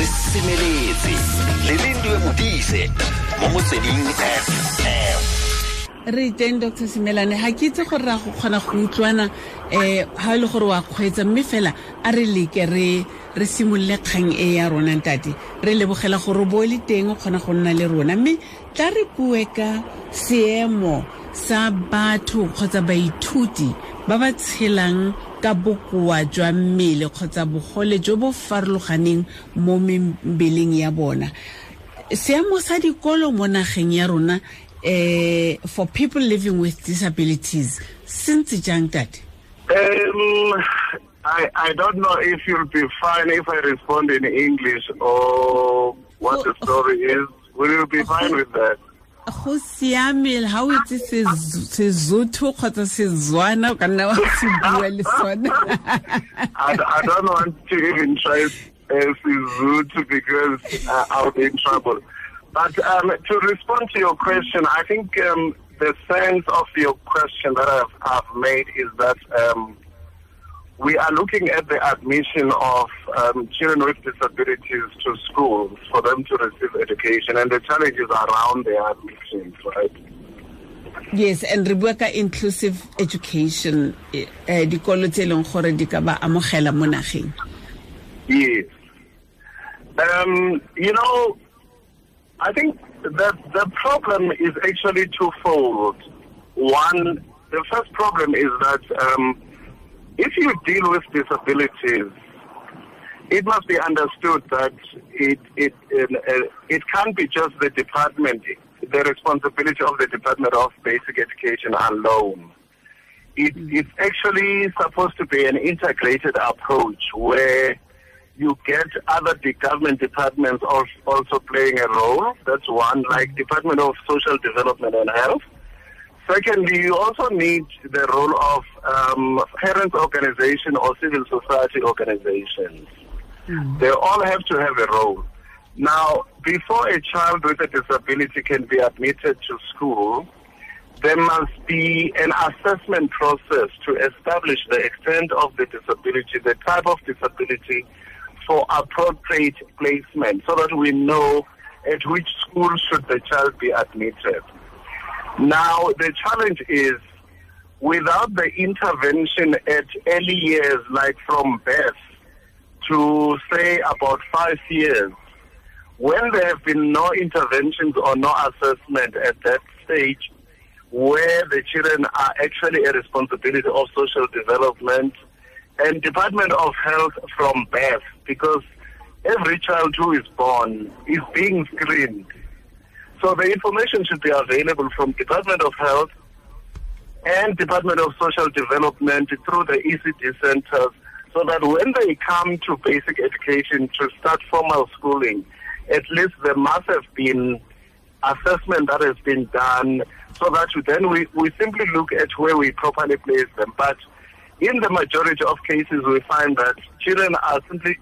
re semeletse. Le lindwe modise mo fm re teng dr semelane ga ke itse gore ra go kgona go utlwana um ga e le gore wa kgweetsa mme fela a re leke re re simolole kgang e ya rona ntate. Re lebogela gore bo le teng o kgona go nna le rona. Mme tla re bue ka seemo sa batho kgotsa baithuti ba ba tshelang ka bokoa jwa mmele kgotsa bogole jo bo farologaneng mo mebeleng ya bona seemo sa dikolo mo nageng ya rona uh, for people living with disabilities since jang tate Um, I, I don't know if you'll be fine if I respond in English or what the story is. Will you be fine with that? Go o itse kgotsa sezwana o ka nna wa se bua le sone I, don't want to even try uh, Suzuki because uh, I'll be in trouble. But um, to respond to your question, I think um, the sense of your question that I've, I've made is that um, we are looking at the admission of um, children with disabilities to schools for them to receive education and the challenges around their admissions, right? yes and re bua ka inclusive education um dikolo tse e leng gore di ka ba amogela mo nageng Yes. Um, you know, I think that the problem is actually twofold. One, the first problem is that um, if you deal with disabilities, it must be understood that it it it, uh, it can't be just the department, the responsibility of the Department of Basic Education alone. It, it's actually supposed to be an integrated approach where you get other de- government departments al- also playing a role. That's one, like Department of Social Development and Health. Secondly, you also need the role of um, parents' organization or civil society organizations. They all have to have a role. Now, before a child with a disability can be admitted to school, there must be an assessment process to establish the extent of the disability, the type of disability for appropriate placement so that we know at which school should the child be admitted. Now, the challenge is without the intervention at early years, like from birth to say about five years, when there have been no interventions or no assessment at that stage, where the children are actually a responsibility of social development and Department of Health from birth, because every child who is born is being screened. So the information should be available from Department of Health and Department of Social Development through the ECD centers so that when they come to basic education to start formal schooling, at least there must have been assessment that has been done so that then we, we simply look at where we properly place them. But in the majority of cases, we find that children are simply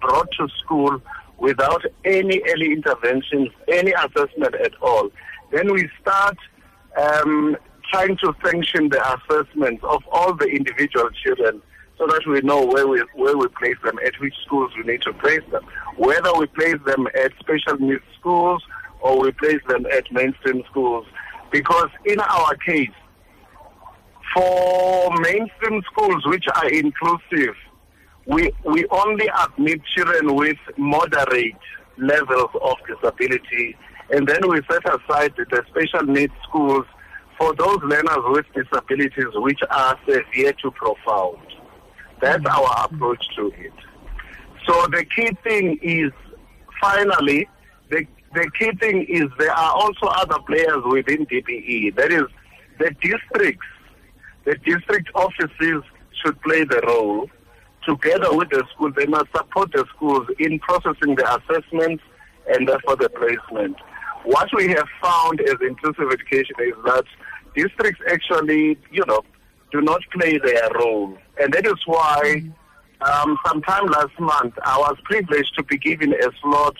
brought to school without any early interventions, any assessment at all. Then we start um, trying to sanction the assessments of all the individual children so that we know where we where we place them, at which schools we need to place them, whether we place them at special needs schools or we place them at mainstream schools. Because in our case, for mainstream schools which are inclusive, we we only admit children with moderate levels of disability, and then we set aside the special needs schools for those learners with disabilities which are severe to profound. That's mm-hmm. our approach to it. So the key thing is, finally, the, the key thing is there are also other players within DBE. That is, the districts, the district offices should play the role. Together with the school, they must support the schools in processing the assessments and therefore the placement. What we have found as inclusive education is that districts actually, you know, do not play their role. And that is why um, sometime last month I was privileged to be given a slot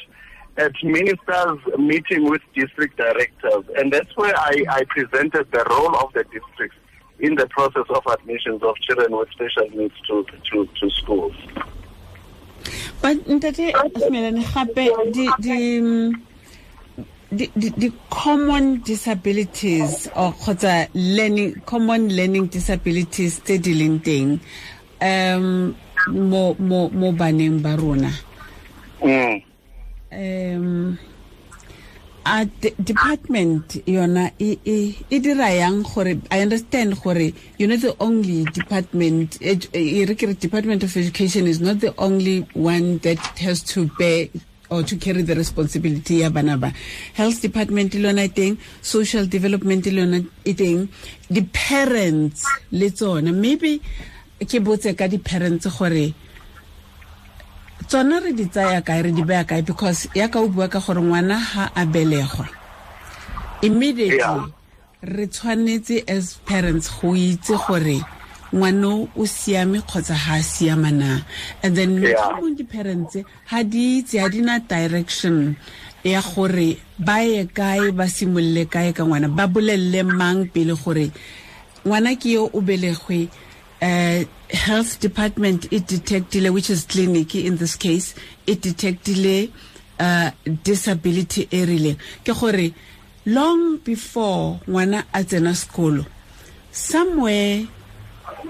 at ministers' meeting with district directors. And that's where I, I presented the role of the districts in the process of admissions of children with special needs to, to, to schools. but ntate di di di, di, di common disabilities or kgotsa learning common learning disabilities tse di leng teng um mo mo mo baneng ba rona Mm. um a de- department yona e dira yang gore i understand gore you know the only department e re ke re department of education is not the only one that has to bear or to carry the responsibility ya bana ba. Health department le yona e teng social development le yona e teng di-parents le tsona. Maybe ke botse ka di-parents gore tsona re di tsaya kae re di beya kae? Because ya ka o bua ka gore ngwana ha a belegwa immediately Yeah. re tshwanetse as parents go itse gore ngwano o siame kgotsa ha a siama na. And then motlhomong di-parents ha di itse ha di na direction ya gore ba ye kae ba simolole kae ka ngwana ba bolelele mang pele gore ngwana ke yo o belegwe uh, health department it detectile which is clinic in this case it detectile uh, disability e ke gore long before ngwana a tsena sekolo somewhere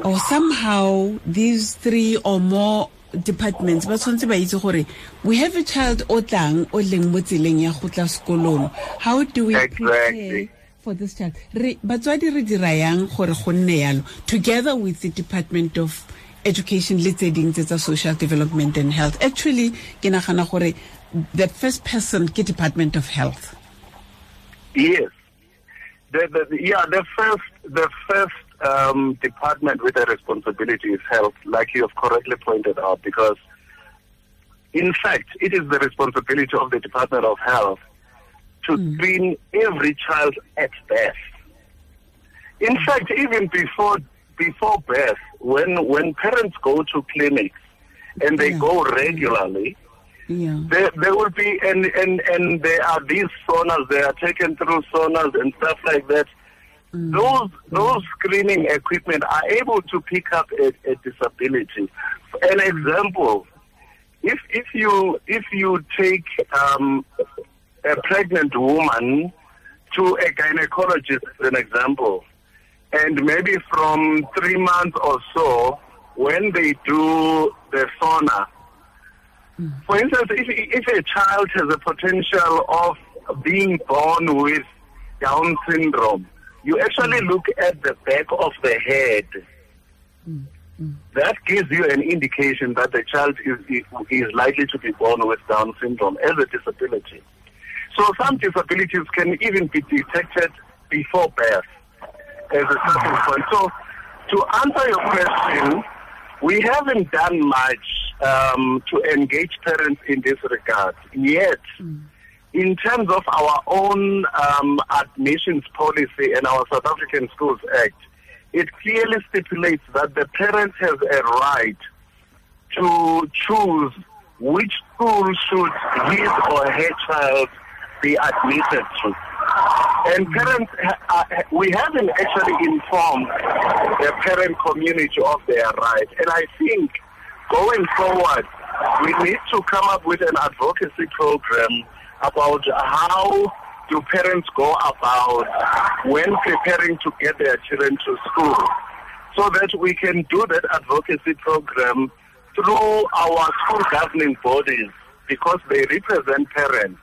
or somehow these three or more departments ba tshwanetse ba itse gore we have a child o tlang o leng mo tseleng ya go tla sekolong how do we Exactly. For this child. Re batswadi re dira yang gore go nne yalo? Together with the department of education le tse ding tse tsa social development and health. Actually ke nagana gore the first person ke department of health. Yes. The, the, the- yeah, the first, the first um, department with a responsibility is health, like you have correctly pointed out, because in fact, it is the responsibility of the Department of Health to hmm. screen every child at birth. In hmm. fact, even before before birth, when when parents go to clinics and they Yeah. go regularly, yeah. there, there will be and, and and there are these sonars they are taken through sonars and stuff like that. Hmm. Those those screening equipment are able to pick up a, a disability. An example if if you if you take um, a pregnant woman to a gynecologist as an example and maybe from three months or so when they do the sonar for instance, if, if a child has a potential of being born with Down syndrome, you actually mm. look at the back of the head. Mm, mm. That gives you an indication that the child is, is likely to be born with Down syndrome as a disability. So some disabilities can even be detected before birth as a starting point. So to answer your question, we haven't done much um, to engage parents in this regard yet. In terms of our own um, admissions policy and our South African Schools Act, it clearly stipulates that the parent has a right to choose which school should his or her child be admitted to. And parents, uh, we haven't actually informed the parent community of their right. And I think going forward, we need to come up with an advocacy program about how do parents go about when preparing to get their children to school so that we can do that advocacy program through our school governing bodies because they represent parents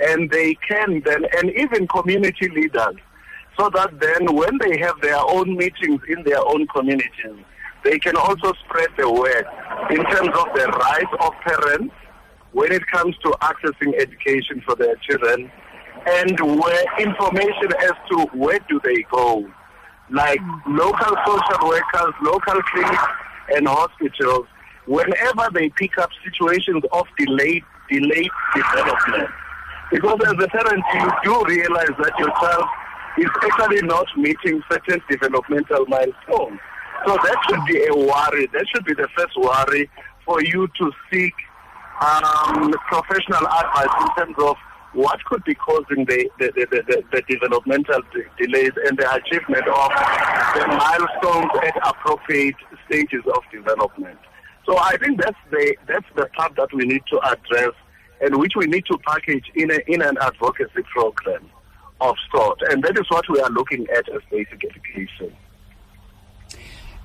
and they can then, and even community leaders, so that then when they have their own meetings in their own communities, they can also spread the word in terms of the rights of parents when it comes to accessing education for their children and where information as to where do they go like local social workers, local clinics, and hospitals, whenever they pick up situations of delayed delayed development. Because as a parent, you do realize that your child is actually not meeting certain developmental milestones. So that should be a worry. That should be the first worry for you to seek um, professional advice in terms of what could be causing the, the, the, the, the developmental de- delays and the achievement of the milestones at appropriate stages of development. So I think that's the that's the part that we need to address and which we need to package in a, in an advocacy program of sort. And that is what we are looking at as basic education.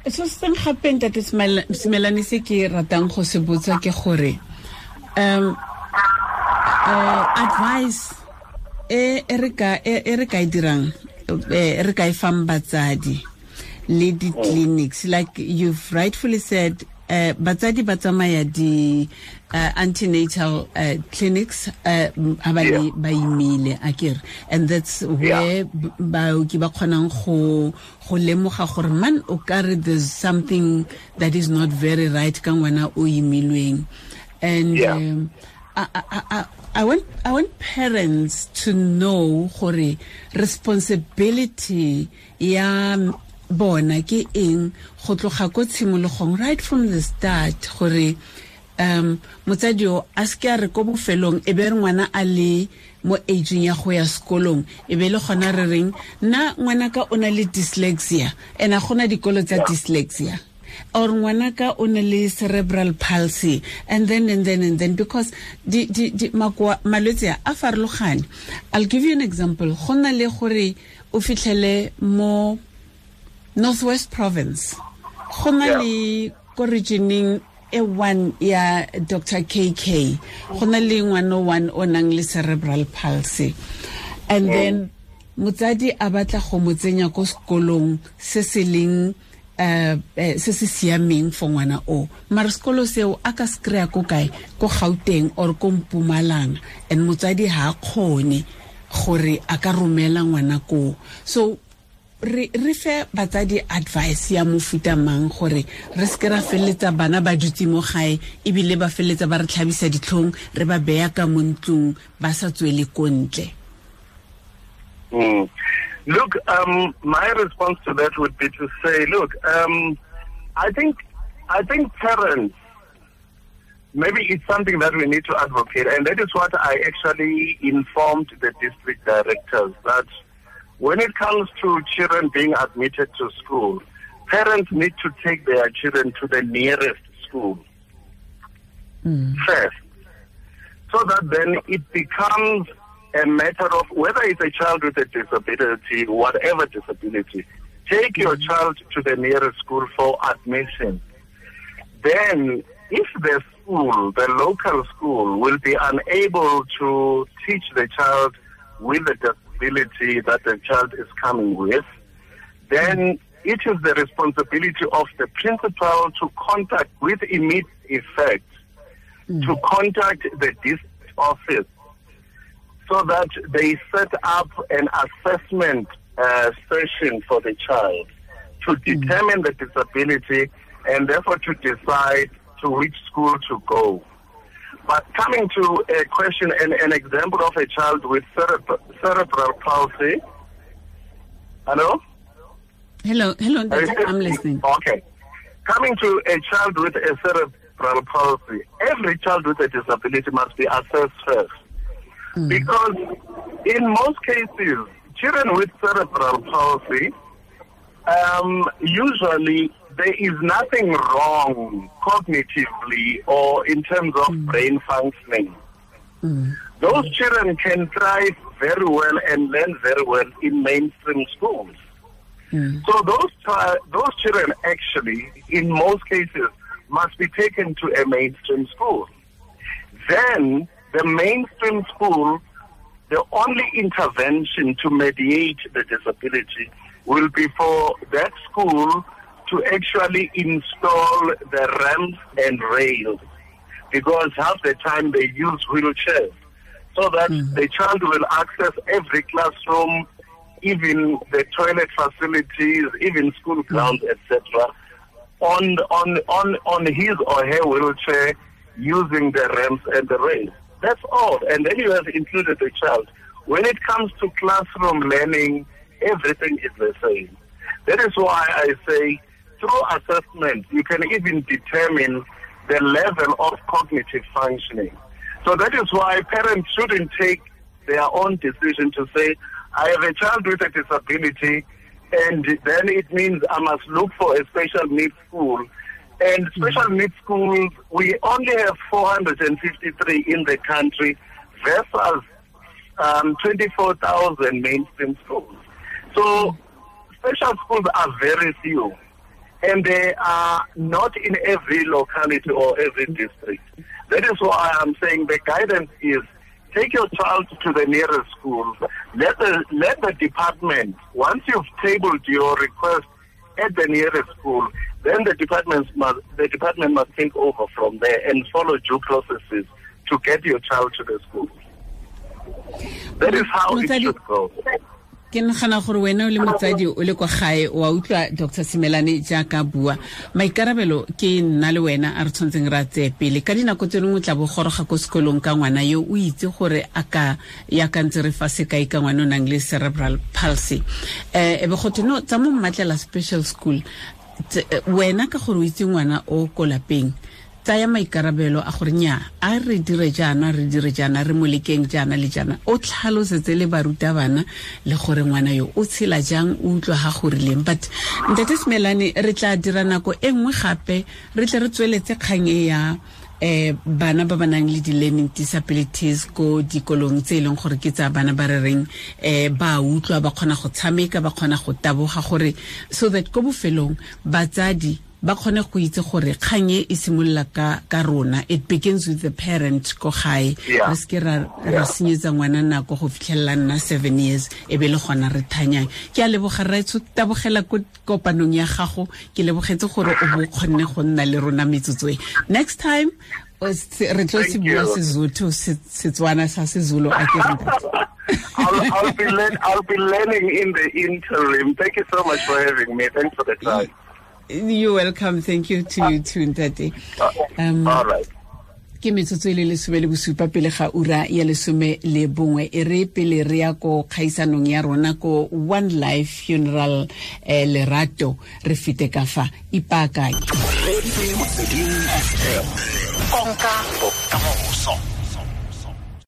so se teng gape ntate Simelane se ke ratang go um uh, advice e re ka e dirang re ka e le di-clinics like you've rightfully said uh, batsadi ba tsamaya di uh, antenatal uh, clinics uh, ba le ba imile a kere and that's where baoki ba kgonang go go lemoga gore man o kare there's something that is not very right ka ngwana o imilweng. And Yeah. um, I, I, I, I want I want parents to know gore responsibility ya bona ke eng? Go tloga ko tshimologong right from the start gore um motsadi o a seke a re ko bofelong e be re ngwana a le mo ageng ya go ya sekolong e be le gona re reng nna ngwanaka o na le dyslexia? And a gona dikolo tsa dyslexia. Or ngwanaka o na le cerebral palsy and then and then and then because di, di, di, makwa, malwetse a a farologane. I'll give you an example. Go na le gore o fitlhele mo northwest province. Go na Yeah. le ko regioneng e one ya dr kk go na le ngwana one o nang le cerebral palsy. And then motsadi a batla go mo tsenya ko sekolong se se leng uh, uh, se se siameng for ngwana o. Mara sekolo seo a ka se kry-a ko kae? Ko gauteng or ko mpumalanga. And motsadi ha a kgone gore a ka romela ngwana koo. So re re fe batsadi advice ya mofuta mang gore re seke ra feleletsa bana ba dutse mo gae ebile ba feleletsa ba re tlhabisa ditlhong re ba beya ka mo ntlong ba sa tswele ko ntle Mm. Look, um, my response to that would be to say, look, um, I think, I think parents, maybe it's something that we need to advocate, and that is what I actually informed the district directors that when it comes to children being admitted to school, parents need to take their children to the nearest school hmm. first, so that then it becomes a matter of whether it's a child with a disability, whatever disability, take your hmm. child to the nearest school for admission. Then, if the school, the local school, will be unable to teach the child with the that the child is coming with, then it is the responsibility of the principal to contact with immediate effect to contact the district office so that they set up an assessment uh, session for the child to determine the disability and therefore to decide to which school to go. But coming to a question and an example of a child with cerebral, cerebral palsy. Hello? hello hello i'm listening Okay. Coming to a child with a cerebral palsy, every child with a disability must be assessed first. Because in most cases, children with cerebral palsy, um, usually there is nothing wrong cognitively or in terms of mm. brain functioning. Mm. Those children can thrive very well and learn very well in mainstream schools. Mm. So those those children actually, in most cases, must be taken to a mainstream school. Then the mainstream school, the only intervention to mediate the disability will be for that school to actually install the ramps and rails because half the time they use wheelchairs so that mm-hmm. the child will access every classroom, even the toilet facilities, even school mm-hmm. grounds, etc., on on on on his or her wheelchair using the ramps and the rails. That's all. And then you have included the child. When it comes to classroom learning, everything is the same. That is why I say through assessment, you can even determine the level of cognitive functioning. So that is why parents shouldn't take their own decision to say, I have a child with a disability, and then it means I must look for a special needs school. And special needs schools, we only have 453 in the country versus um, 24,000 mainstream schools. So special schools are very few. And they are not in every locality or every district. That is why I'm saying the guidance is take your child to the nearest school. Let the, let the department, once you've tabled your request at the nearest school, then the department must the department must take over from there and follow due processes to get your child to the school. That is how it should go. Ke nagana gore wena o le motsadi o le kwa gae wa utlwa dr semelane jaaka bua. Maikarabelo ke nna le wena a re tshwanetseng re a tseye pele. Ka dinako tse dingwe tla bo goroga ko sekolong ka ngwana yo o itse gore a ka yaka ntse re fa sekai ka ngwana o nang le cerebral palsy. Um e be go no tsa mo mmatlela special school. Eh, wena ka gore o itse ngwana o ko lapeng tsaya maikarabelo a gore nya a re dire jaana re dire jaana re mo lekeng jaana le jaana o tlhalosetse le barutabana le gore ngwana yo o tshela jang o utlwa ga go rileng but ntate semelane re tla dira nako e nngwe gape re tle re tsweletse kgang e ya eh bana ba ba nang le di-learning disabilities ko dikolong tse e leng gore ke tsa bana ba re reng eh ba utlwa ba kgona go tshameka ba kgona go taboga gore so that ko bofelong batsadi ba kgone go itse gore kgang e e simolola ka ka rona it begins with the parent ko gae re seke ra ra senyetsa ngwana nako go fitlhelela nna seven years e be le gona re thanyang ke a leboga raetsho tabogela ko kopanong ya gago ke lebogetse gore o bo kgonne go nna le rona metsotso e next time re tlo se bua sezotho setswana sa sezulu a ke. I'll, I'll be learn, I'll be learning in the interim. Thank you so much for having me. Thanks for the time. You're welcome. Thank you to you too ntate. Um, All right. ke metsotso e le lesome le bosupa pele ga ura ya lesome le bongwe. E re pele re ya ko kgaisanong ya rona ko one life funeral eh, lerato. Re fete ka fa. Ipaakanye. Radio Motsweding FM. Konka bokamoso.